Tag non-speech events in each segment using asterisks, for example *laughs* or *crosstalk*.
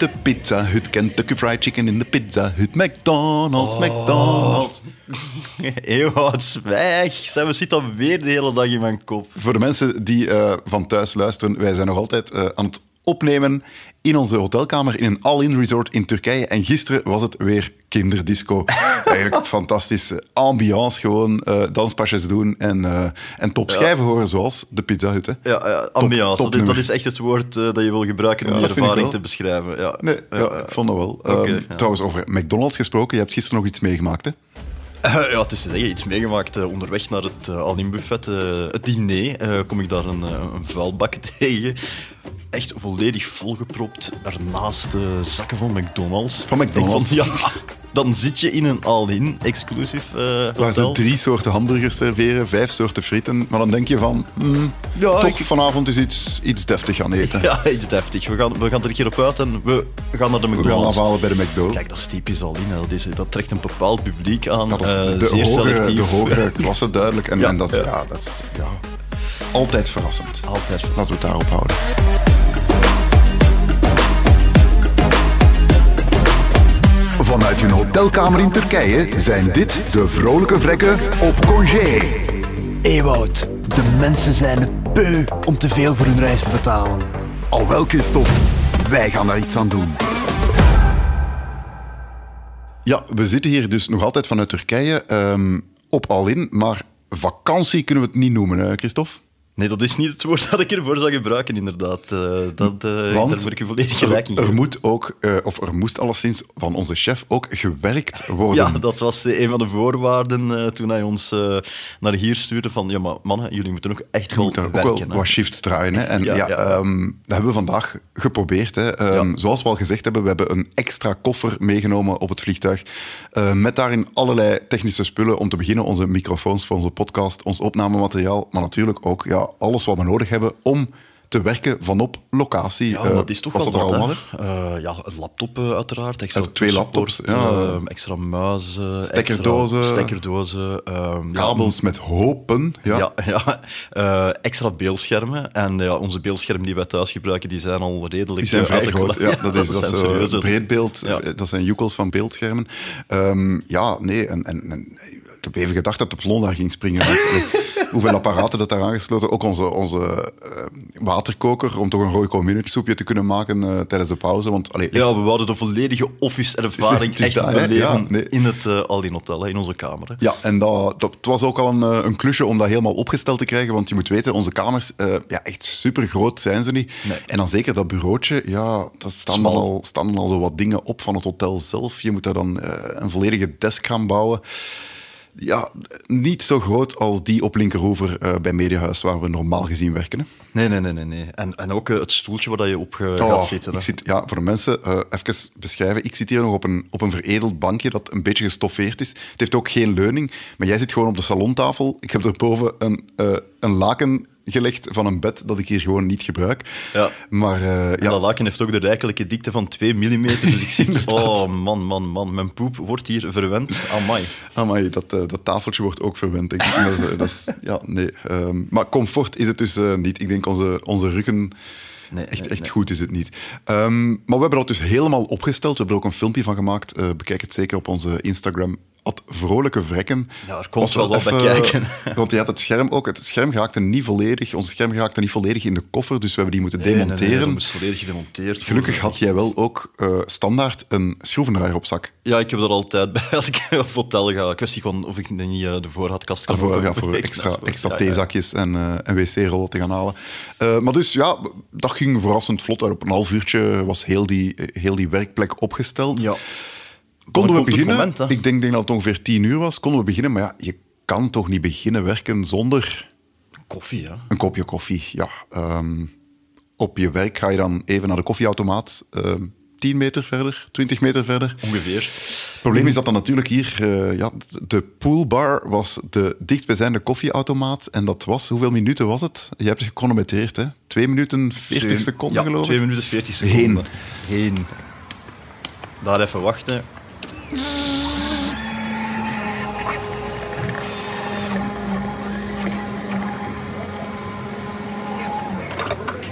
de Pizza Hut. Kentucky Fried Chicken in de Pizza Hut. McDonald's, McDonald's. *laughs* Eeuwhoud, zwijg. Sam, we zitten alweer de hele dag in mijn kop. Voor de mensen die eh, van thuis luisteren, wij zijn nog altijd eh, aan het opnemen in onze hotelkamer in een all-in resort in Turkije. En gisteren was het weer kinderdisco. *laughs* Eigenlijk fantastische ambiance, gewoon eh, danspasjes doen en, eh en topschijven horen, zoals de Pizza Hut. Hè. Ja, ja ambiance, dat, is, dat topnummer. is echt het woord eh, dat je wil gebruiken om Ja, ik ervaring te beschrijven. Ja. Nee, ik vond dat wel. Ehm. Trouwens, over McDonald's gesproken, je hebt gisteren nog iets meegemaakt, hè? Ja, het is te zeggen, iets meegemaakt onderweg naar het uh, Al-In buffet. het diner kom ik daar een, een vuilbak *laughs* tegen. Echt volledig volgepropt. Ernaast eh, zakken van McDonald's. Van McDonald's? Ja, dan zit je in een All-In exclusief eh Waar ze drie soorten hamburgers serveren, vijf soorten frieten. Maar dan denk je van, hmm, Ja, toch ik- vanavond is iets, iets deftig gaan eten. *laughs* Ja, iets deftig. We gaan, we gaan er een keer op uit en we gaan naar de We gaan McDonald's. afhalen bij de McDo. Kijk, dat is typisch All-In. Dat, is- dat trekt een bepaald publiek aan. dat is eh, de, zeer hogere, selectief. de hogere klasse duidelijk. En, Ja, en dat, ja. ja. dat is ja, altijd verrassend. Altijd. Laten we het daarop houden. Vanuit hun hotelkamer in Turkije zijn dit de vrolijke vrekken op congé. Ewoud, de mensen zijn het beu om te veel voor hun reis te betalen. Al wel, Christophe, wij gaan daar iets aan doen. Ja, we zitten hier dus nog altijd vanuit Turkije ehm, op All-In. Maar vakantie kunnen we het niet noemen, hè, Christophe? Nee, dat is niet het woord dat ik ervoor zou gebruiken, inderdaad. Eh, dat, eh, Want daar moet ik je volledig gelijk in er, er moet ook, eh, of er moest alleszins van onze chef ook gewerkt worden. Ja, dat was een van de voorwaarden toen hij ons naar hier stuurde. Van, ja, maar mannen, jullie moeten ook echt wel daar ook werken. wel hè. wat shifts draaien. Hè. En ja, Ja, ja. ehm, dat hebben we vandaag geprobeerd. Hè. Ehm. Zoals we al gezegd hebben, we hebben een extra koffer meegenomen op het vliegtuig. met daarin allerlei technische spullen. Om te beginnen onze microfoons voor onze podcast, ons opnamemateriaal. Maar natuurlijk ook ja, alles wat we nodig hebben om te werken vanop locatie. Ja, Eh, dat is toch wel dat er wat, allemaal? Eh, ja, een laptop eh, uiteraard. Extra twee laptops, ja. eh, extra muizen. Stekkerdozen. Extra stekkerdozen. ehm, ja, Kabels met hopen. Ja. Ja, *laughs* ja. Extra beeldschermen. En ja, onze beeldschermen die wij thuis gebruiken, die zijn al redelijk Die zijn vrij groot. Ja, *laughs* dat is, dat is zo serieuze- breedbeeld. Ja. Dat zijn joekels van beeldschermen. Ehm, ja, nee. En, en, en, ik heb even gedacht dat de plon daar ging springen. Eh, hoeveel apparaten dat daar aangesloten. Ook onze, onze eh, waterkoker, om toch een rooi community te kunnen maken eh, tijdens de pauze. Want, allee, echt- Ja, we wouden de volledige office-ervaring echt dat, beleven Ja, nee. in het uh, Aldin Hotel, hè, in onze kamer. Hè. Ja, en dat, dat het was ook al een, eh, een klusje om dat helemaal opgesteld te krijgen. Want je moet weten, onze kamers, eh, ja, echt super groot zijn ze niet. Nee. En dan zeker dat bureautje, ja, daar staan dan, al, staan dan al zo wat dingen op van het hotel zelf. Je moet daar dan eh, een volledige desk gaan bouwen. Ja, niet zo groot als die op Linkeroever eh, bij Mediahuis, waar we normaal gezien werken. Hè. Nee, nee, nee. nee, nee. En, en ook eh, het stoeltje waar je op eh, Oh, gaat zitten. ik zit, ja, voor de mensen, even beschrijven. Ik zit hier nog op een, op een veredeld bankje dat een beetje gestoffeerd is. Het heeft ook geen leuning, maar jij zit gewoon op de salontafel. Ik heb erboven een, een laken gelegd van een bed dat ik hier gewoon niet gebruik. Ja. Maar En ja, dat laken heeft ook de rijkelijke dikte van 2 mm. Dus ik zit... *laughs* oh, man, man, man. Mijn poep wordt hier verwend. Amai. amai, dat, eh, dat tafeltje wordt ook verwend, denk ik. Dat, is, eh, dat is, *laughs* ja, nee. ehm, maar comfort is het dus niet. Ik denk onze, onze ruggen... Nee, echt echt nee. goed is het niet. Ehm, maar we hebben dat dus helemaal opgesteld. We hebben er ook een filmpje van gemaakt. Bekijk het zeker op onze Instagram. At vrolijke vrekken. Ja, er komt wel wat bij kijken. *laughs* Want je had het scherm ook. Het scherm geraakte niet volledig. Onze scherm geraakte niet volledig in de koffer. Dus we hebben die moeten Nee, nee, nee, demonteren. dat moest volledig gedemonteerd Gelukkig had jij wel ook eh, standaard een schroevendraaier op zak. Ja, ik heb er altijd bij *laughs* als ik op hotel ga. Kwestie van of ik niet eh, de voorraadkast kan Daarvoor, ja, openen. voor *laughs* Ik extra, extra Ja, ja. theezakjes en, eh, en wc-rollen te gaan halen. Maar dus ja, dat ging verrassend vlot. Op een half uurtje was heel die, heel die werkplek opgesteld. Ja. Konden we beginnen? moment, hè? ik denk, denk dat het ongeveer tien uur was. Konden we beginnen, maar ja, je kan toch niet beginnen werken zonder Koffie, ja. een kopje koffie. Ja, ehm, op je werk ga je dan even naar de koffieautomaat. ehm 10 meter verder, 20 meter verder. Ongeveer. Het probleem is dat dan natuurlijk hier... eh, ja, de poolbar was de dichtstbijzijnde koffieautomaat. En dat was... Hoeveel minuten was het? Je hebt het gechronometreerd, hè? 2 minuten 40 Twee- seconden, ja, geloof ik. 2 minuten 40 seconden. Heen. Daar even wachten.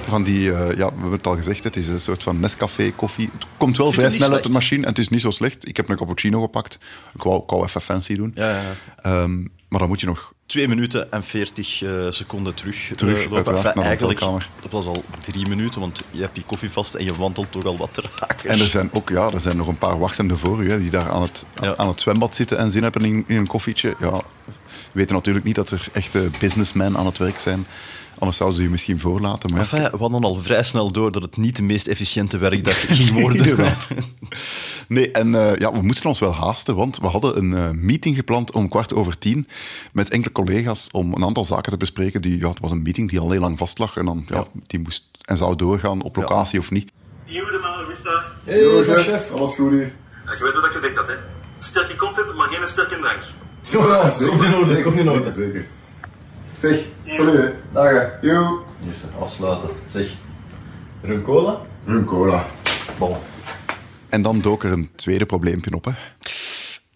Van die, eh, ja, we hebben het al gezegd, het is een soort van Nescafé koffie. Het komt wel vrij snel uit de machine en het is niet zo slecht. Ik heb een cappuccino gepakt. Ik wou, ik wou even fancy doen. Ja, ja, ja. Ehm, maar dan moet je nog 2 minuten en 40 eh, seconden terug, Terug, eh, lopen. uiteraard, Enfin, naar de eigenlijk, dat was al drie minuten, want je hebt die koffie vast en je wandelt toch al wat raken. En er zijn ook ja, er zijn nog een paar wachtenden voor u, hè, die daar aan het, Ja. aan het zwembad zitten en zin hebben in, in een koffietje. Ja, we weten natuurlijk niet dat er echte businessmen aan het werk zijn. Anders zouden ze u misschien voorlaten. Maar ja, Enfin, we hadden al vrij snel door dat het niet de meest efficiënte werkdag ging *laughs* worden. Nee, en eh, ja, we moesten ons wel haasten, want we hadden een eh, meeting gepland om kwart over tien met enkele collega's om een aantal zaken te bespreken. Die, ja, het was een meeting die al heel lang vast lag en dan, ja, die moest en zou doorgaan op locatie of niet. Goedemiddag, hoe is dat? Hey, chef, alles goed hier? Ja, Je weet wat ik gezegd had, hè? Sterke content, maar geen sterke drank. Ja, komt in orde, komt in orde. Zeker. Zeg, salut. Dag. Yo. Eerst afsluiten. Zeg, rum cola? Rum cola. Bon. En dan dook er een tweede probleempje op, hè.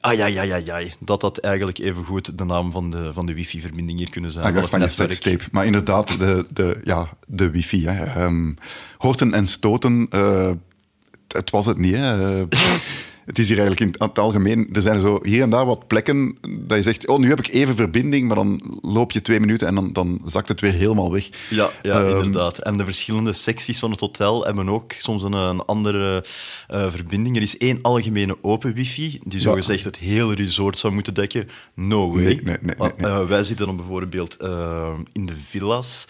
Ah ja, ja, ja, ja. Dat had eigenlijk even goed de naam van de, van de wifi-verbinding hier kunnen zijn. Ah, ik dacht van netwerk. sekstape. Maar inderdaad, de, de, ja, de wifi. Hè. Ehm, hoorten en stoten, eh, het, het was het niet. Hè. Het is hier eigenlijk in het algemeen... Er zijn zo hier en daar wat plekken dat je zegt... Oh, nu heb ik even verbinding, maar dan loop je twee minuten en dan, dan zakt het weer helemaal weg. Ja, ja Ehm, inderdaad. En de verschillende secties van het hotel hebben ook soms een, een andere eh, verbinding. Er is één algemene open wifi, die zogezegd het hele resort zou moeten dekken. No way. Nee, nee, nee, nee, nee. Eh, wij zitten dan bijvoorbeeld eh, in de villa's.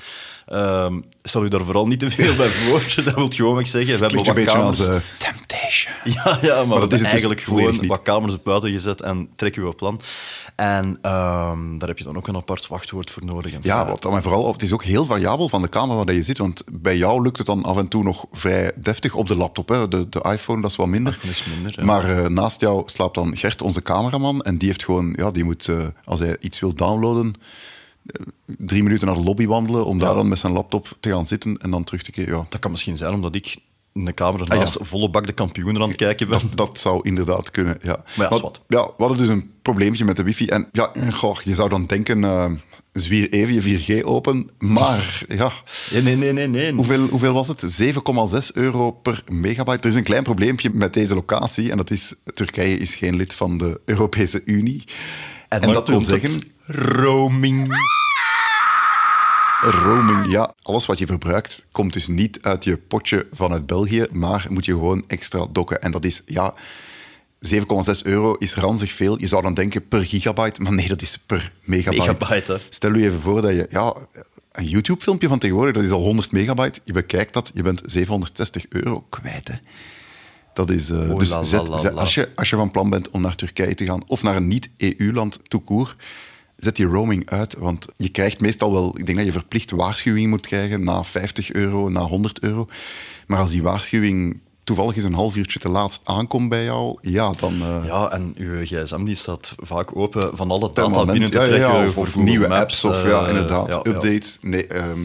Ehm stel u daar vooral niet te veel bij voor. *laughs* Dat wil gewoon maar zeggen. We hebben wat beetje kamers. als eh, Temptation. Ja, ja maar, dat we is het dus eigenlijk gewoon wat kamers op buiten gezet en trekken we op plan. En ehm, daar heb je dan ook een apart wachtwoord voor nodig. Ja, wat dan maar vooral, het is ook heel variabel van de kamer waar je zit. Want bij jou lukt het dan af en toe nog vrij deftig op de laptop. Hè. De, de iPhone, dat is wat minder. iPhone is minder, ja. Maar eh, naast jou slaapt dan Gert, onze cameraman. En die heeft gewoon, ja, die moet, eh, als hij iets wil downloaden, drie minuten naar de lobby wandelen. Om daar dan met zijn laptop te gaan zitten en dan terug te keren. Ja, Dat kan misschien zijn omdat ik in de kamer ernaast Ah, ja. volle bak de kampioenen aan het kijken ben. dat, dat zou inderdaad kunnen. Ja. Maar ja, wat. ja, we hadden dus een probleempje met de wifi. En ja, goh, je zou dan denken, eh, zwier even je 4G open. Maar ja, Nee, nee, nee, nee. nee. Hoeveel, hoeveel was het? 7,6 euro per megabyte. Er is een klein probleempje met deze locatie. En dat is, Turkije is geen lid van de Europese Unie. En, dan dat wil zeggen, roaming. roaming, ja, alles wat je verbruikt komt dus niet uit je potje vanuit België, maar moet je gewoon extra dokken. En dat is, ja, 7,6 euro is ranzig veel. Je zou dan denken per gigabyte, maar nee, dat is per megabyte. Megabyte, hè. Stel je even voor dat je, ja, een YouTube-filmpje van tegenwoordig, dat is al 100 megabyte. Je bekijkt dat, je bent 760 euro kwijt, hè. Dat is, eh, Oh, dus la, la, zet- la, zet- la. als, je, als je van plan bent om naar Turkije te gaan of naar een niet-EU-land toekoer, zet die roaming uit. Want je krijgt meestal wel, ik denk dat je verplicht waarschuwing moet krijgen na 50 euro, na 100 euro. Maar als die waarschuwing toevallig eens een half uurtje te laat aankomt bij jou, ja, dan... eh, Ja, en uw gsm die staat vaak open van alle data permanent. binnen te Ja, ja, trekken. ja, of, voor of Google nieuwe apps, of eh, ja, inderdaad, ja, ja. updates. Nee, ehm,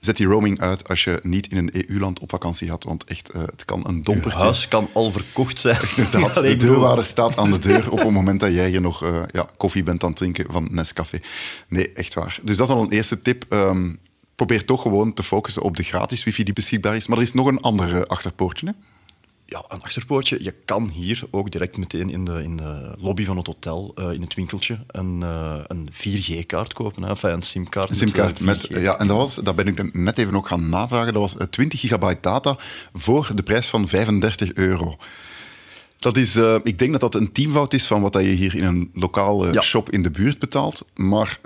zet die roaming uit als je niet in een EU-land op vakantie gaat, want echt, eh, het kan een dompertje... huis kan al verkocht zijn. Inderdaad, *laughs* Ja, de deurwaarder staat aan de *laughs* deur op het moment dat jij hier nog eh, ja, koffie bent aan het drinken van Nescafé. Nee, echt waar. Dus dat is al een eerste tip. Ehm, probeer toch gewoon te focussen op de gratis wifi die beschikbaar is. Maar er is nog een ander eh, achterpoortje. Hè? Ja, een achterpoortje. Je kan hier ook direct meteen in de, in de lobby van het hotel, eh, in het winkeltje, een, eh, een 4G-kaart kopen. Hè? Enfin, een simkaart. Een simkaart eh, met, 4G. ja, en dat, was, dat ben ik net even ook gaan navragen. Dat was eh, 20 gigabyte data voor de prijs van 35 euro. Dat is, ik denk dat dat een tienvoud is van wat dat je hier in een lokale Ja. shop in de buurt betaalt. Maar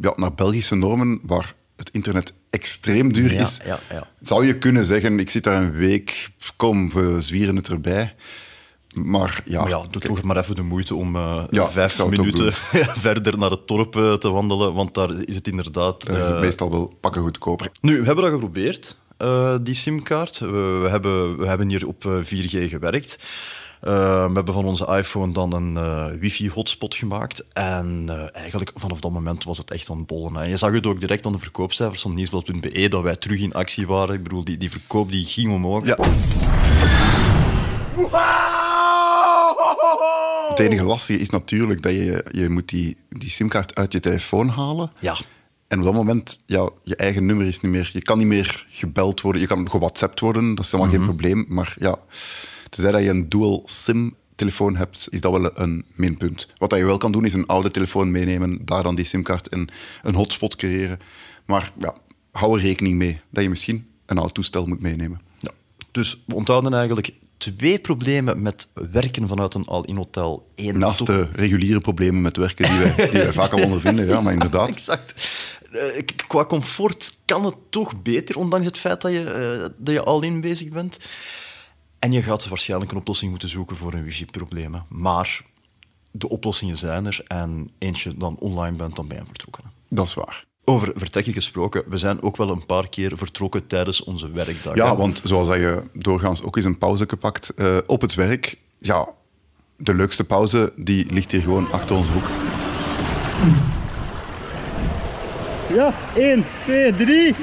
ja, naar Belgische normen, waar het internet extreem duur Ja, is, ja, ja. zou je kunnen zeggen, ik zit daar een week, kom, we zwieren het erbij. Maar ja, Maar ja, doe kijk, toch maar even de moeite om Ja, ik vijf minuten *laughs* verder naar het dorp eh, te wandelen, want daar is het inderdaad... daar is het eh, meestal wel pakken goedkoper. Nu, we hebben dat geprobeerd, die simkaart. We, we, hebben, we hebben hier op eh, 4G gewerkt. Eh, we hebben van onze iPhone dan een eh, wifi-hotspot gemaakt. En eh, eigenlijk vanaf dat moment was het echt aan het bollen. Hè. Je zag het ook direct aan de verkoopcijfers van nieuwsblad.be dat wij terug in actie waren. Ik bedoel, die, die verkoop die ging omhoog. Ja. Het enige lastige is natuurlijk dat je, je moet die, die simkaart uit je telefoon halen. Ja. En op dat moment, ja, je eigen nummer is niet meer... Je kan niet meer gebeld worden. Je kan gewhatsappt worden, dat is helemaal geen probleem. Maar ja, tenzij dat je een dual SIM telefoon hebt, is dat wel een minpunt. Wat dat je wel kan doen, is een oude telefoon meenemen, daar dan die simkaart en een hotspot creëren. Maar ja, hou er rekening mee dat je misschien een oud toestel moet meenemen. Ja. Dus we onthouden eigenlijk twee problemen met werken vanuit een all-in hotel. Eén Naast de reguliere problemen met werken die wij, die wij vaak al ondervinden, ja, maar inderdaad. *laughs* Exact. Eh, qua comfort kan het toch beter, ondanks het feit dat je, eh, dat je all-in bezig bent. En je gaat waarschijnlijk een oplossing moeten zoeken voor een wifi-problemen. Maar de oplossingen zijn er. En eentje dan online bent, dan ben je vertrokken. Dat is waar. Over vertrekken gesproken, we zijn ook wel een paar keer vertrokken tijdens onze werkdag. Ja, hè. want zoals dat je doorgaans ook eens een pauze pakt eh, op het werk, ja, de leukste pauze die ligt hier gewoon achter onze hoek. Ja, 1, 2, 3.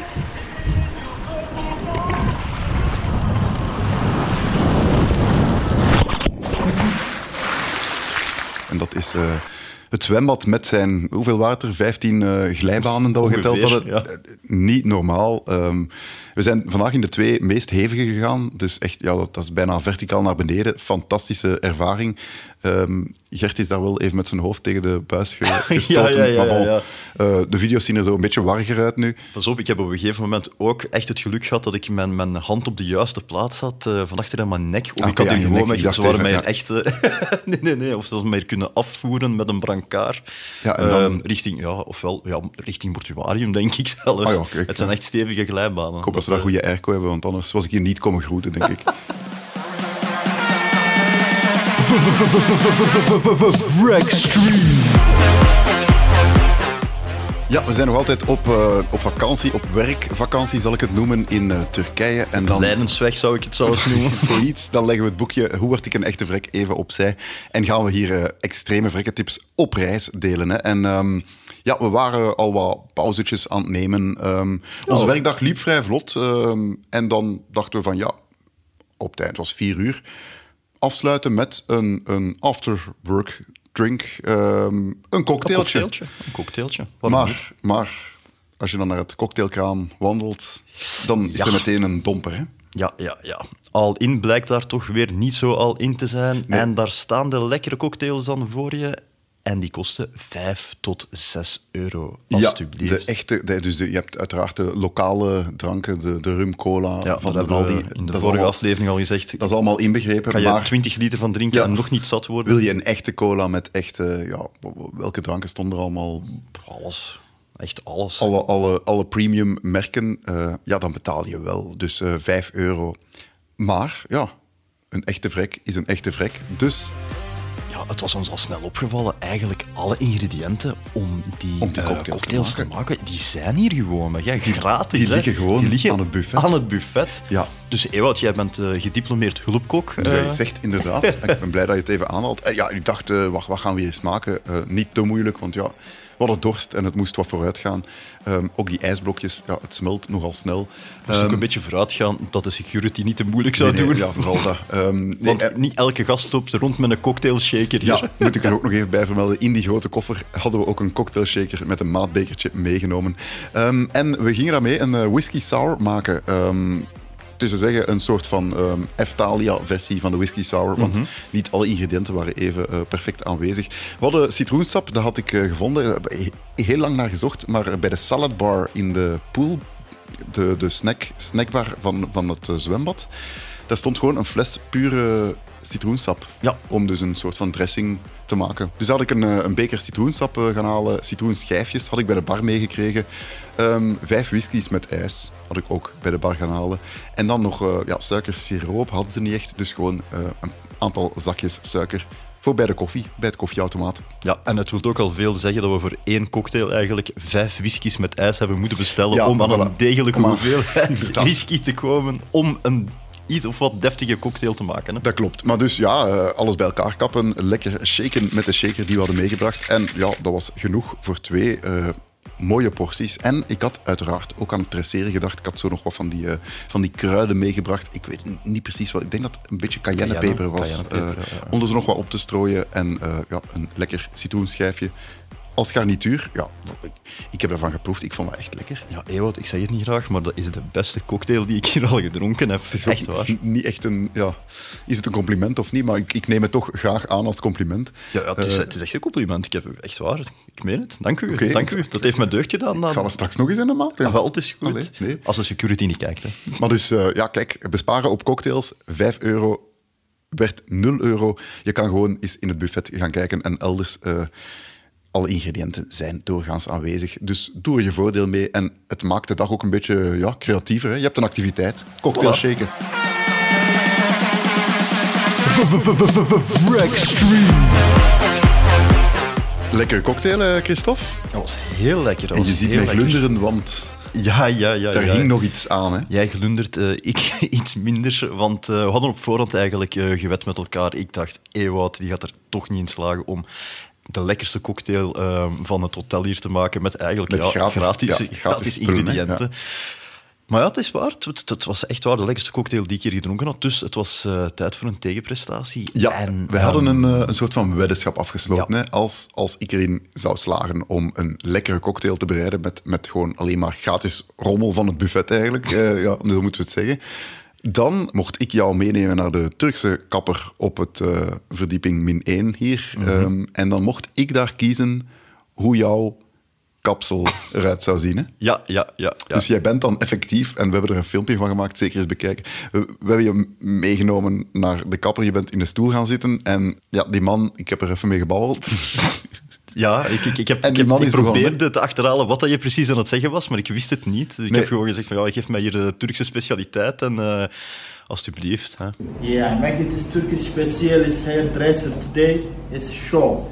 Dat is eh, het zwembad met zijn, hoeveel water? 15 eh, glijbanen dat we Ongeveer, geteld hadden. ja. Eh, Niet normaal. Ehm, we zijn vandaag in de twee meest hevige gegaan. Dus echt, ja, dat, dat is bijna verticaal naar beneden. Fantastische ervaring. Ehm, Gert is daar wel even met zijn hoofd tegen de buis ge- *laughs* gestoten. ja, ja, Maar bon, ja. eh, de video's zien er zo een beetje warriger uit nu. Pas op, ik heb op een gegeven moment ook echt het geluk gehad dat ik mijn, mijn hand op de juiste plaats had, eh, van achter aan mijn nek. Of Ah, ik had je gewoon dacht ze waren mij echt... eh, *laughs* nee, nee, nee. Of ze hadden mij kunnen afvoeren met een brancard. Ja, en dan- Ehm, richting, ja, ofwel ja, richting mortuarium, denk ik zelfs. Ah kijk, het zijn echt stevige glijbanen. Ik hoop dat ze daar goede airco hebben, want anders was ik hier niet komen groeten, denk ik. *laughs* Ja, we zijn nog altijd op, eh, op vakantie, op werkvakantie zal ik het noemen, in eh, Turkije. En dan Leidensweg zou ik het zelfs noemen. *laughs* zoiets. Dan leggen we het boekje Hoe word ik een echte vrek even opzij. En gaan we hier eh, extreme vrekkentips op reis delen. Hè. En ehm, ja, we waren al wat pauzetjes aan het nemen. Ehm, onze werkdag liep vrij vlot. ehm, en dan dachten we van ja, op tijd, het was vier uur. Afsluiten met een, een after-work drink. ehm, een Een cocktailtje. Een cocktailtje. Niet? Maar, maar als je dan naar het cocktailkraam wandelt, dan is Ja. er meteen een domper. Hè? Ja, ja, ja. Al in blijkt daar toch weer niet zo al in te zijn. Nee. En daar staan de lekkere cocktails dan voor je. En die kosten 5 tot 6 euro, alstublieft. Ja, de echte, de- dus de- je hebt uiteraard de lokale dranken, de, de rum, cola Ja, van dat de Aldi. we in de vorige allemaal, aflevering al gezegd. dat is allemaal inbegrepen. kan je maar 20 liter van drinken Ja. en nog niet zat worden? wil je een echte cola met echte... Ja, welke dranken stonden er allemaal? Alles. Echt alles. Alle, alle, alle premium merken, eh, ja, dan betaal je wel. Dus eh 5 euro. Maar ja, een echte vrek is een echte vrek. Dus het was ons al snel opgevallen. Eigenlijk alle ingrediënten om die, Om die eh, cocktails te maken, die zijn hier gewoon. Maar ja, gratis. die hè. liggen gewoon Die liggen aan het buffet. Aan het buffet. Ja. Dus Ewout, jij bent eh, gediplomeerd hulpkok. Dat eh, je zegt inderdaad. *laughs* Ik ben blij dat je het even aanhaalt. Eh, Ja, ik dacht, eh, wat, wat gaan we hier eens maken? Eh, niet te moeilijk, want ja, we hadden dorst en het moest wat vooruit gaan. Ehm, ook die ijsblokjes, ja, het smelt nogal snel. moest ook Ehm, een beetje vooruit gaan dat de security niet te moeilijk zou nee, nee, doen. Ja, vooral dat. *laughs* Ehm, nee, Want eh, niet elke gast loopt rond met een cocktailshaker ja, *laughs* moet ik er ook nog even bij vermelden. In die grote koffer hadden we ook een cocktailshaker met een maatbekertje meegenomen. En we gingen daarmee een eh, whisky sour maken. Te zeggen een soort van ehm Eftalia-versie van de whisky sour. Want Mhm. niet alle ingrediënten waren even eh, perfect aanwezig. We hadden citroensap, dat had ik eh, gevonden. Heel lang naar gezocht. Maar bij de salad bar in de pool, de, de snack, snackbar van, van het eh, zwembad, daar stond gewoon een fles pure citroensap. Ja. Om dus een soort van dressing te maken. Dus had ik een, eh, een beker citroensap eh, gaan halen. Citroenschijfjes had ik bij de bar meegekregen. Ehm, vijf whiskies met ijs had ik ook bij de bar gaan halen. En dan nog eh ja, suikersiroop hadden ze niet echt. Dus gewoon een aantal zakjes suiker voor bij de koffie, bij het koffieautomaat. Ja, en het wil ook al veel zeggen dat we voor één cocktail eigenlijk vijf whiskies met ijs hebben moeten bestellen Ja, om aan voilà. een degelijke Om hoeveelheid whisky te komen om een iets of wat deftige cocktail te maken. Hè. Dat klopt. Maar dus ja, eh, alles bij elkaar kappen. Lekker shaken met de shaker die we hadden meegebracht. En ja, dat was genoeg voor twee eh, mooie porties. En ik had uiteraard ook aan het dresseren gedacht. Ik had zo nog wat van die, eh, van die kruiden meegebracht. Ik weet niet precies wat. Ik denk dat het een beetje cayennepeper Cayenne, was. ja, ja. Om er nog wat op te strooien. En ja, een lekker citroenschijfje. Als garnituur, ja, ik, ik heb daarvan geproefd. Ik vond dat echt lekker. Ja, Ewout, ik zeg het niet graag, maar dat is de beste cocktail die ik hier al gedronken heb. Het is echt waar. het is niet echt een, ja, is het een compliment of niet? Maar ik, ik neem het toch graag aan als compliment. Ja, ja, het, is, Eh, het is echt een compliment. Ik heb echt waar. Ik meen het. Dank u. Dank u. Dat heeft me deugd gedaan. Dan. ik zal er straks nog eens in de maken. Ah, wel, het is goed. Allee, nee. Als de security niet kijkt. Hè. Maar dus, eh, ja, kijk, besparen op cocktails, 5 euro werd 0 euro. Je kan gewoon eens in het buffet gaan kijken en elders. eh, alle ingrediënten zijn doorgaans aanwezig. Dus doe er je voordeel mee. En het maakt de dag ook een beetje ja, creatiever. Hè? Je hebt een activiteit. Cocktail Voilà. shaken. Lekkere cocktail, eh, Christophe. Dat was heel lekker. Dat En je ziet mij glunderen, want Ja, ja, ja. daar ja. hing nog iets aan. Hè? Jij glundert, eh, ik iets minder. Want eh, we hadden op voorhand eigenlijk eh, gewet met elkaar. Ik dacht, Ewout die gaat er toch niet in slagen om de lekkerste cocktail eh, van het hotel hier te maken met eigenlijk Met ja, gratis- gratis, ja, gratis, ingrediënten. Maar ja, het is waar. Het, was echt waar de lekkerste cocktail die ik hier gedronken had. Dus het was eh, tijd voor een tegenprestatie. Ja, en, we hadden ehm, een, eh, een soort van weddenschap afgesloten. Ja. Hè? Als, als ik erin zou slagen om een lekkere cocktail te bereiden met, met gewoon alleen maar gratis rommel van het buffet eigenlijk, eh, ja, zo moeten we het zeggen, dan mocht ik jou meenemen naar de Turkse kapper op het eh, verdieping min 1 hier. Mhm. Ehm, en dan mocht ik daar kiezen hoe jouw kapsel *laughs* eruit zou zien. Hè? Ja, ja, ja. ja. Dus jij bent dan effectief, en we hebben er een filmpje van gemaakt, zeker eens bekijken. We, we hebben je meegenomen naar de kapper, je bent in de stoel gaan zitten. En ja, die man, ik heb er even mee gebabbeld. *laughs* Ja, ik, ik, ik, heb, ik, heb, ik is begonnen. probeerde te achterhalen wat dat je precies aan het zeggen was, maar ik wist het niet. Dus ik Nee. heb gewoon gezegd van, ja, geef mij hier de Turkse specialiteit en eh alsjeblieft. Hè. Yeah, make it this Turkish specialist hairdresser today is show.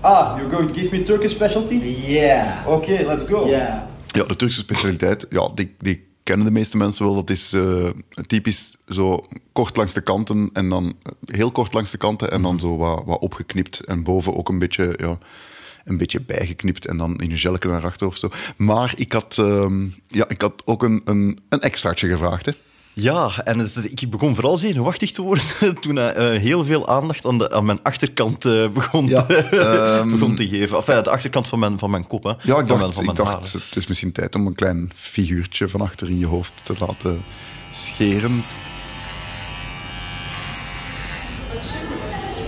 Ah, you're going to give me Turkish specialty? Yeah. Okay, let's go. Yeah. Ja, de Turkse specialiteit, ja, die, die kennen de meeste mensen wel. Dat is eh, typisch zo kort langs de kanten en dan heel kort langs de kanten en dan zo wat, wat opgeknipt. En boven ook een beetje, ja, een beetje bijgeknipt en dan in een gelke naar achter of zo. Maar ik had, ehm, ja, ik had ook een, een, een extraatje gevraagd. Ja, en het- ik begon vooral zenuwachtig te worden *laughs* toen hij eh, heel veel aandacht aan, de, aan mijn achterkant eh, begon, Ja, te, ehm, *laughs* begon te geven. Enfin, de achterkant van mijn, van mijn kop. Hè. Ja, ik van mijn, dacht, van ik mijn dacht haren. het is misschien tijd om een klein figuurtje van achter in je hoofd te laten scheren.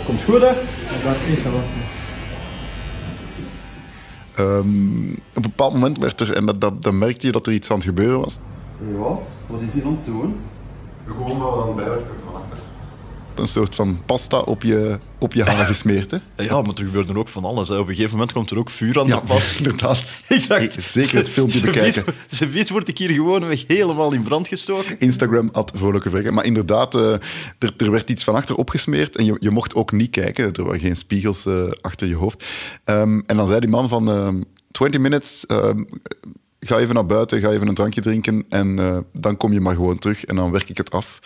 Komt goed, hè? Ehm, op een bepaald moment werd er, en dat, dat, dan merkte je dat er iets aan het gebeuren was. Wat? Wat is hier aan het doen? Gewoon wel dan bijwerken van achter. Een soort van pasta op je, op je haren gesmeerd, hè? *laughs* Ja, maar er gebeurde ook van alles. Hè. Op een gegeven moment komt er ook vuur aan Ja, te pas. *laughs* inderdaad. *laughs* Exact. Zeker het filmpje Ze- bekijken. weet- Ze weet word ik hier gewoon weg helemaal in brand gestoken. Instagram had vrolijke vrekken. Maar inderdaad, eh, er, er werd iets van achter opgesmeerd en je, je mocht ook niet kijken. Er waren geen spiegels eh, achter je hoofd. Ehm, en dan zei die man van ehm 20 minutes, ehm, ga even naar buiten, ga even een drankje drinken en eh, dan kom je maar gewoon terug en dan werk ik het af.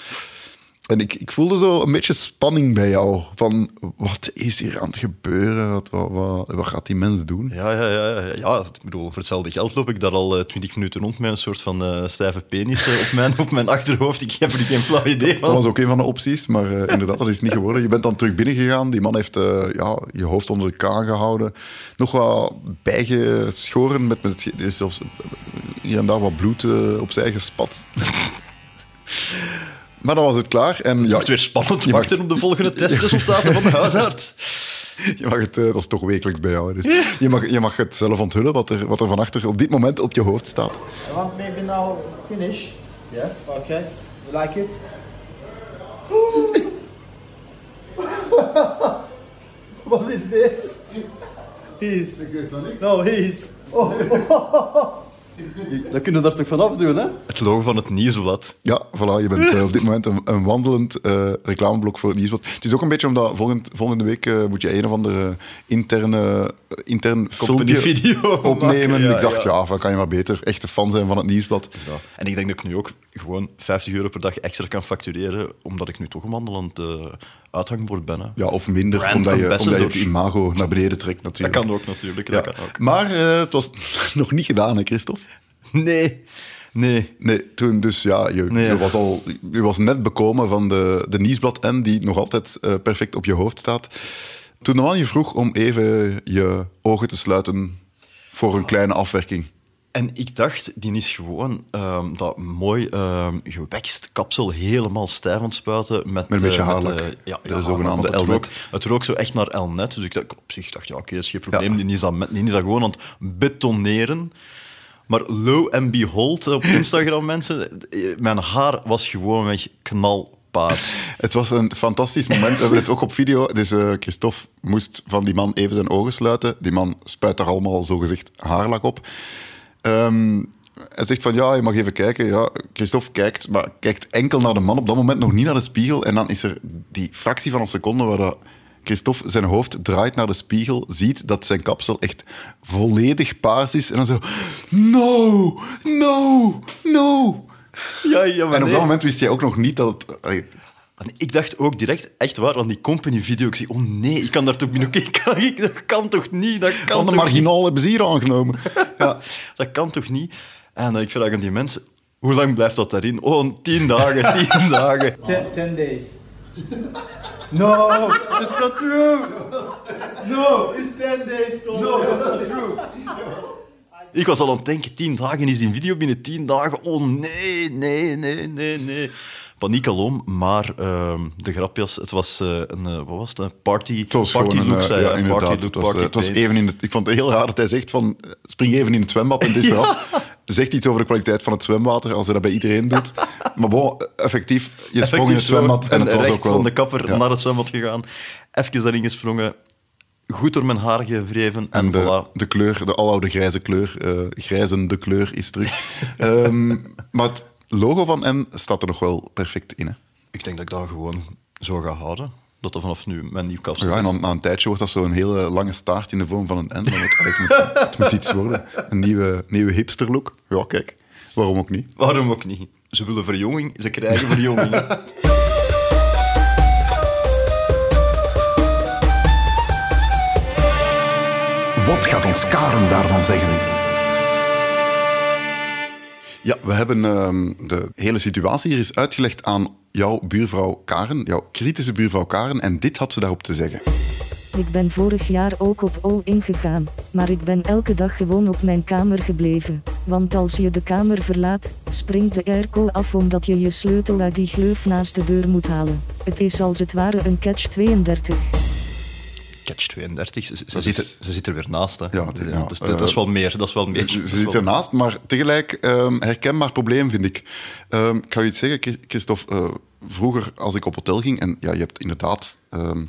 En ik, ik voelde zo een beetje spanning bij jou. Van, wat is hier aan het gebeuren? Wat, wat, wat, wat gaat die mens doen? Ja, ja, ja, ja, ja. Ik bedoel, voor hetzelfde geld loop ik daar al twintig minuten rond met een soort van eh, stijve penis eh, op, mijn, *laughs* op mijn achterhoofd. Ik heb er geen flauw idee Dat van. was ook een van de opties, maar eh, inderdaad, dat is niet geworden. Je bent dan terug binnengegaan. Die man heeft eh, ja, je hoofd onder de kaan gehouden. Nog wat bijgeschoren. Met, met, zelfs hier en daar wat bloed eh, opzij gespat. *laughs* maar dan was het klaar. En, Het ja, wordt weer spannend je mag- wachten op de volgende *laughs* testresultaten van de huisarts. *laughs* Je mag het, eh, dat is toch wekelijks bij jou. hè. Dus je, mag, je mag het zelf onthullen wat er, wat er van achter op dit moment op je hoofd staat. I want maybe now finish. Yeah. Okay. You like it? *laughs* what is this? He's. No, he's. *laughs* Dat kunnen we daar toch vanaf doen, hè? Het logo van het nieuwsblad. Ja, voilà, je bent eh, op dit moment een, een wandelend eh, reclameblok voor het nieuwsblad. Het is ook een beetje omdat volgend, volgende week eh, moet je een of andere interne, intern Company filmpje video *laughs* opnemen. maken, ja, ik dacht, ja. ja, van kan je maar beter echte fan zijn van het nieuwsblad. En ik denk dat ik nu ook gewoon 50 euro per dag extra kan factureren, omdat ik nu toch een wandelend eh, uithangbord ben. Hè. Ja, of minder, Brand omdat je, omdat je het imago naar beneden trekt Dat natuurlijk. kan ook natuurlijk. Ja. Dat kan ook. Maar eh, het was *laughs* nog niet gedaan, hè, Christophe? Nee, nee. Nee, toen dus ja, je, Nee. je was al, je was net bekomen van de, de nieuwsblad N, die nog altijd eh, perfect op je hoofd staat. Toen de man je vroeg om even je ogen te sluiten voor een kleine afwerking. En ik dacht, die is gewoon ehm, dat mooi ehm gewekst kapsel helemaal stijf aan het spuiten. Met, Met een beetje eh, eh, ja, De ja, zogenaamde het rook, het rook zo echt naar Elnet. Dus ik dacht, op zich dacht ja, oké, dat is geen probleem. Ja. Die, is dat, die is dat gewoon aan het betoneren. Maar lo and behold, op *laughs* Instagram, mensen, eh, mijn haar was gewoon weg *laughs* Het was een fantastisch moment. We hebben het ook op video. Dus eh, Christophe moest van die man even zijn ogen sluiten. Die man spuit daar allemaal zogezegd haarlak op. Ehm, hij zegt van ja, je mag even kijken. Ja, Christophe kijkt, maar kijkt enkel naar de man. Op dat moment nog niet naar de spiegel. En dan is er die fractie van een seconde waar dat Christophe zijn hoofd draait naar de spiegel, ziet dat zijn kapsel echt volledig paars is. En dan zo, no, no, no. Ja, ja, maar En op nee. dat moment wist hij ook nog niet dat het... allee, ik dacht ook direct, echt waar, want die company-video, ik zie, oh nee, ik kan daar toch binnen... *laughs* Ik kan, ik, dat kan toch niet, dat kan Want de toch marginaal hebben ze hier aangenomen. *laughs* Ja. niet. Dat kan toch niet? En eh, ik vraag aan die mensen, hoe lang blijft dat daarin? Oh, tien dagen, *laughs* tien dagen. Ten, 10 days. No, that's not true. No, it's 10 days. No, that's not true. Ik was al aan het denken, tien dagen is die video binnen tien dagen. Oh nee, nee, nee, nee, nee. Paniek alom, maar ehm, de grapjas, het was eh, een, eh, wat was het, een party, party look, eh, zei ja. Party het look, was, party het was paint. even in het, ik vond het heel raar dat hij zegt van spring even in het zwembad en dit is eraf. Zegt iets over de kwaliteit van het zwemwater als hij dat bij iedereen doet. Maar bon, effectief, je sprong in het Effectief zwembad en ben het was ook wel... van de kapper ja. naar het zwembad gegaan. Even daarin gesprongen. Goed door mijn haar gevreven. En, En de, voilà. de kleur, de aloude grijze kleur, eh grijzende kleur is terug. *laughs* Ehm, maar het logo van N staat er nog wel perfect in. Hè? Ik denk dat ik dat gewoon zo ga houden. Dat dat vanaf nu mijn nieuw kapsel Ja, en dan, na een tijdje wordt dat zo'n hele lange staart in de vorm van een N. Dan moet, het, moet, *laughs* het moet iets worden. Een nieuwe, nieuwe hipster look. Ja, kijk. Waarom ook niet? Waarom ook niet? Ze willen verjonging, ze krijgen verjonging. *laughs* Wat gaat ons Karen daarvan zeggen? Ja, we hebben ehm, de hele situatie hier eens uitgelegd aan jouw buurvrouw Karen, jouw kritische buurvrouw Karen. En dit had ze daarop te zeggen. Ik ben vorig jaar ook op all ingegaan, maar ik ben elke dag gewoon op mijn kamer gebleven. Want als je de kamer verlaat, springt de airco af omdat je je sleutel uit die gleuf naast de deur moet halen. Het is als het ware een catch-32. Catch 32, ze, ze, zit, is- er, ze zit er weer naast. Hè. Ja, ja, dat, is, dat is wel meer. Dat is wel meer. Ze, ze zit wel- ernaast, maar tegelijk ehm, herkenbaar probleem, vind ik. Ehm, ik ga je iets zeggen, Chris- Christophe. eh, vroeger, als ik op hotel ging, en ja, je hebt inderdaad ehm,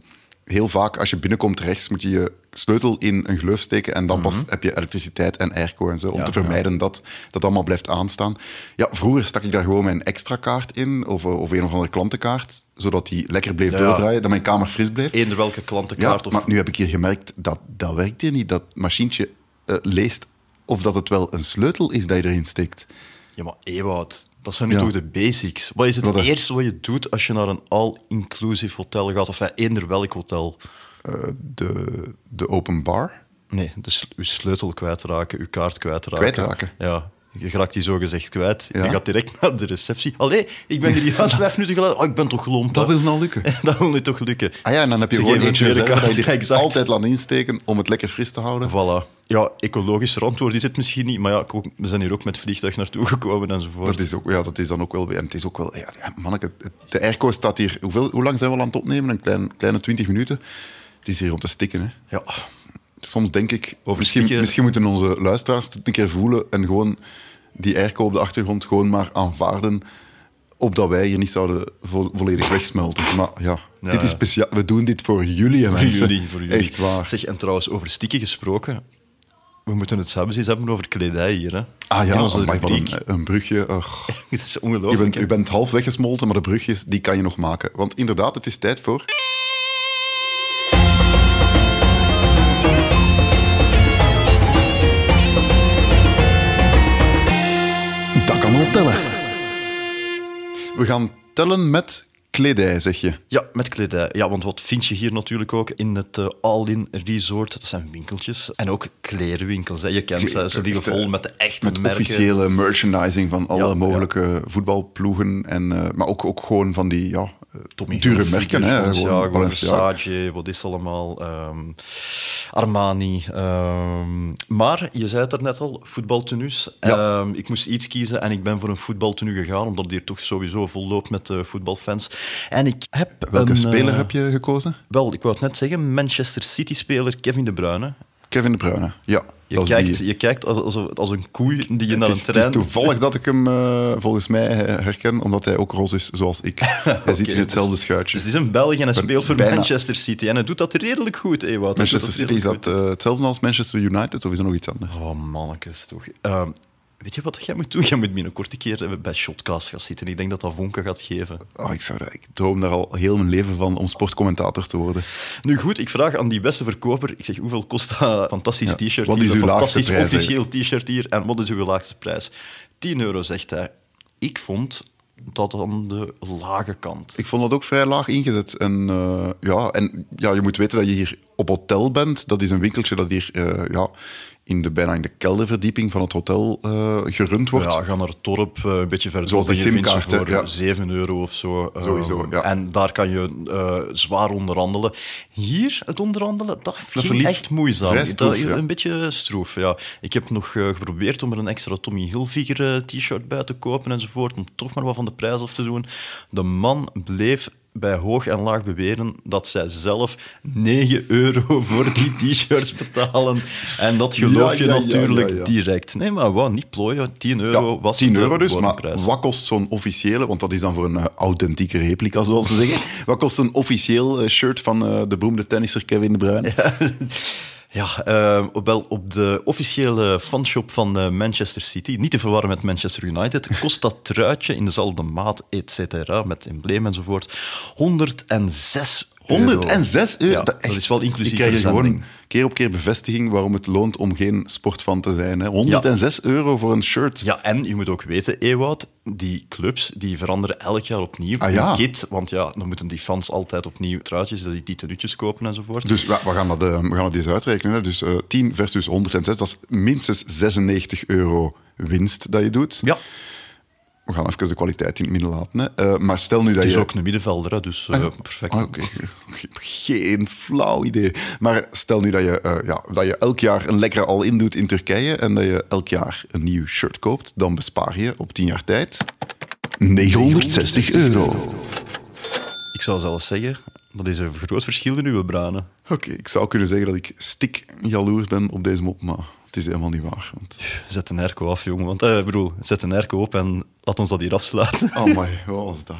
heel vaak, als je binnenkomt rechts, moet je je sleutel in een gleuf steken en dan pas heb je elektriciteit en airco en zo, om Mhm. Ja, te vermijden dat dat allemaal blijft aanstaan. Ja, vroeger stak ik daar gewoon mijn extra kaart in, of, eh, of een of andere klantenkaart, zodat die lekker bleef Ja. doordraaien, dat mijn kamer fris bleef. Eender welke klantenkaart of maar nu heb ik hier gemerkt dat dat werkt hier niet. Dat machientje eh, leest of dat het wel een sleutel is dat je erin steekt. Ja, maar Ewout, dat zijn nu Ja. toch de basics. Wat is het eerste wat je doet als je naar een all-inclusive hotel gaat? Of ja, eender welk hotel? Eh, de, de open bar. Nee, dus uw sleutel kwijtraken, uw kaart kwijtraken. Kwijtraken? Ja. Je raakt die zo gezegd kwijt. Ja. Je gaat direct naar de receptie. Allee, ik ben hier juist vijf minuten geleden. Oh, ik ben toch gelomd. Dat wil nou lukken. *laughs* dat wil nu toch lukken. Ah ja, en dan heb je Ze gewoon eentje dat je exact. altijd laat insteken om het lekker fris te houden. Voilà. Ja, ecologisch verantwoord is het misschien niet, maar ja, we zijn hier ook met vliegtuig naartoe gekomen enzovoort. Dat is, ook, ja, dat is dan ook wel... En het is ook wel... Ja, manneke, de airco staat hier... Hoeveel, hoe lang zijn we al aan het opnemen? Een klein, kleine twintig minuten. Het is hier om te stikken, hè. Ja, Soms denk ik, Over misschien, misschien moeten onze luisteraars het een keer voelen en gewoon die airco op de achtergrond gewoon maar aanvaarden, opdat wij hier niet zouden vo- volledig wegsmelten. *laughs* Maar ja, Ja, dit is speciaal. We doen dit voor jullie, voor mensen. jullie, voor jullie. Echt waar. Zeg, en trouwens, over stikken gesproken, we moeten het zelfs eens hebben over kledij hier. Hè? Ah In ja, onze amai, een, een brugje. *laughs* Het is Je ongelooflijk. bent, je bent half weggesmolten, maar de brugjes die kan je nog maken. Want inderdaad, het is tijd voor... We gaan tellen met kledij, zeg je. Ja, met kledij. Ja, want wat vind je hier natuurlijk ook in het eh, All-in Resort? Dat zijn winkeltjes. En ook klerenwinkels. Hè. Je kent ze, ze liggen vol met de echte Met merken. officiële merchandising van alle Ja, mogelijke voetbalploegen. En, eh, maar ook, ook gewoon van die ja, eh, Tommy dure Hilfiger, merken. Hè, Balenciaga. Versace, wat is allemaal? Ehm, Armani. ehm, maar je zei het er net al, voetbaltenues. Ja. Ehm, ik moest iets kiezen en ik ben voor een voetbaltenu gegaan, omdat het hier toch sowieso vol loopt met eh, voetbalfans. En ik heb Welke een, speler eh, heb je gekozen? Wel, ik wou het net zeggen, Manchester City-speler Kevin De Bruyne. Kevin De Bruyne. Ja, Je kijkt, die. je kijkt als, als, een koei die je naar is, een het is trein... toevallig dat ik hem eh, volgens mij herken, omdat hij ook roze is zoals ik. *laughs* Hij zit in hetzelfde dus- schuitje. Dus het is een Belg en hij speelt voor Bijna. Manchester City. En hij doet dat redelijk goed, Ewout. Manchester City, is dat eh, hetzelfde als Manchester United of is dat nog iets anders? Oh, mannetjes, toch. Ehm, weet je wat jij moet doen? *laughs* Jij moet binnenkort een keer eh, bij Shotcast gaan zitten. Ik denk dat dat vonken gaat geven. Oh, ik, zou, ik droom daar al heel mijn leven van om sportcommentator te worden. Nu goed, ik vraag aan die beste verkoper. Ik zeg, hoeveel kost dat fantastisch Ja, t-shirt wat hier? is uw laagste fantastisch prijs, officieel t-shirt hier. En wat is uw laagste prijs? 10 euro, zegt hij. Ik vond dat aan de lage kant. Ik vond dat ook vrij laag ingezet. En, eh, ja, en ja, je moet weten dat je hier op hotel bent. Dat is een winkeltje dat hier eh, ja, in de, bijna in de kelderverdieping van het hotel eh, gerund wordt. Ja, ga naar het dorp, eh, een beetje verder. Zoals ze simkaarten, voor ja. 7 euro of zo. eh, Sowieso, ja. En daar kan je zwaar onderhandelen. Hier, het onderhandelen, dat ging verliep echt moeizaam. stroef, Dat- ja. Een beetje stroef, ja. Ik heb nog geprobeerd om er een extra Tommy Hilfiger t-shirt bij te kopen enzovoort, om toch maar wat van de prijs af te doen. De man bleef bij hoog en laag beweren dat zij zelf 9 euro *laughs* voor die t-shirts betalen. En dat geloof Ja, je ja, natuurlijk ja, direct. Nee, maar wat, niet plooien. 10 euro was 10 de euro dus, maar wat kost zo'n officiële, want dat is dan voor een eh, authentieke replica, zoals ze zeggen. *laughs* Wat kost een officieel eh, shirt van eh, de beroemde tennisser Kevin De Bruyne? Ja, op- wel op de officiële fanshop van eh, Manchester City, niet te verwarren met Manchester United, kost dat truitje in dezelfde maat, et cetera, met embleem enzovoort, 106 euro. 106 euro? Ja, dat is wel inclusief Ik krijg gewoon keer op keer bevestiging waarom het loont om geen sportfan te zijn. Hè. 106 euro voor een shirt. Ja, en je moet ook weten, Ewout, die clubs die veranderen elk jaar opnieuw Ah, ja. hun kit, want ja, dan moeten die fans altijd opnieuw truitjes, die, die tenuutjes kopen enzovoort. Dus we, we gaan dat, eh, we gaan dat eens uitrekenen. Hè. Dus eh 10 versus 106, dat is minstens 96 euro winst dat je doet. ja, We gaan even de kwaliteit in het midden laten. Hè. Eh, maar stel nu dat het is je... ook een middenvelder, hè, dus eh, perfect. Ah. Geen flauw idee. Maar stel nu dat je, eh, ja, dat je elk jaar een lekkere al-in doet in Turkije en dat je elk jaar een nieuw shirt koopt, dan bespaar je op 10 jaar tijd 960 euro. Ik zou zelfs zeggen, dat is een groot verschil in uw branen. Oké, ik zou kunnen zeggen dat ik stik jaloers ben op deze mop, maar is helemaal niet waar. Want... Zet een airco af, jongen. Want, eh, ik bedoel, zet een airco op en laat ons dat hier afsluiten. Oh my, wat was dat?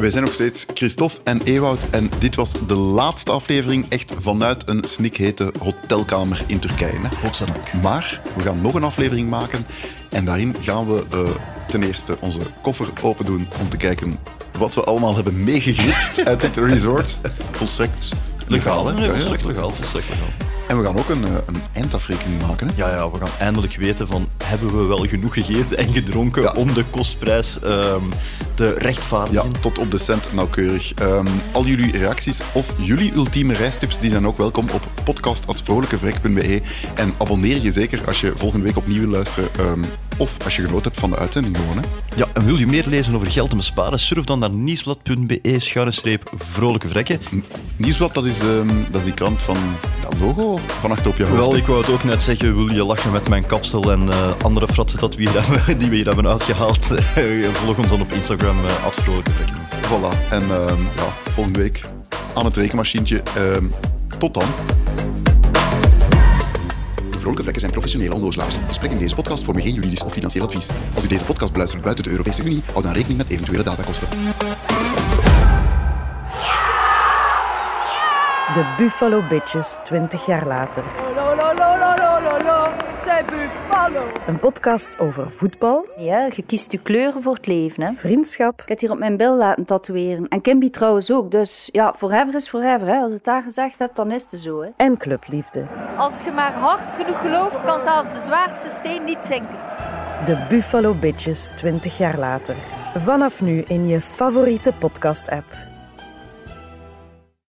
Wij zijn nog steeds Christophe en Ewout en dit was de laatste aflevering echt vanuit een snikhete hotelkamer in Turkije. Godzijdank. Maar we gaan nog een aflevering maken en daarin gaan we eh, ten eerste onze koffer open doen om te kijken wat we allemaal hebben meegegritst uit dit resort. *laughs* Volstrekt legaal, hè? Nee, Ja, ja. volstrekt legaal, volstrekt legaal. En we gaan ook een, eh, een eindafrekening maken. Hè? Ja, ja, we gaan eindelijk weten van, hebben we wel genoeg gegeten en gedronken Ja. om de kostprijs ehm, te Ja, rechtvaardigen? tot op de cent nauwkeurig. Ehm, al jullie reacties of jullie ultieme reistips die zijn ook welkom op podcast.vrolijkevrek.be. En abonneer je zeker als je volgende week opnieuw wil luisteren. ehm, of als je genoten hebt van de uitzending gewoon. Hè. Ja, en wil je meer lezen over geld en besparen? Surf dan naar nieuwsblad.be schuine streep vrolijke vrekken. Nieuwsblad, dat is, ehm, dat is die krant van dat logo van achter op je hoofd. Wel, ik wou het ook net zeggen, wil je lachen met mijn kapsel en eh, andere fratsen dat we hier *laughs* hebben, die we hier hebben uitgehaald? *laughs* Eh, Volg ons dan op Instagram, uh, vrolijkevrekken. Voilà. En ehm, ja, volgende week aan het rekenmachientje. Ehm, tot dan. Vrolijke Vlekken zijn professionele onnozelaars. Gesprekken in deze podcast vormen geen juridisch of financieel advies. Als u deze podcast beluistert buiten de Europese Unie, houd dan rekening met eventuele datakosten. De Buffalo Bitches 20 jaar later. Een podcast over voetbal, Ja, je kiest je kleuren voor het leven. Hè? vriendschap Ik heb het hier op mijn bil laten tatoeëren. En Kimby trouwens ook. Dus ja, forever is forever. Hè? Als het daar gezegd hebt, dan is het zo. Hè? en clubliefde. Als je maar hard genoeg gelooft, kan zelfs de zwaarste steen niet zinken. De Buffalo Bitches 20 jaar later. Vanaf nu in je favoriete podcast-app.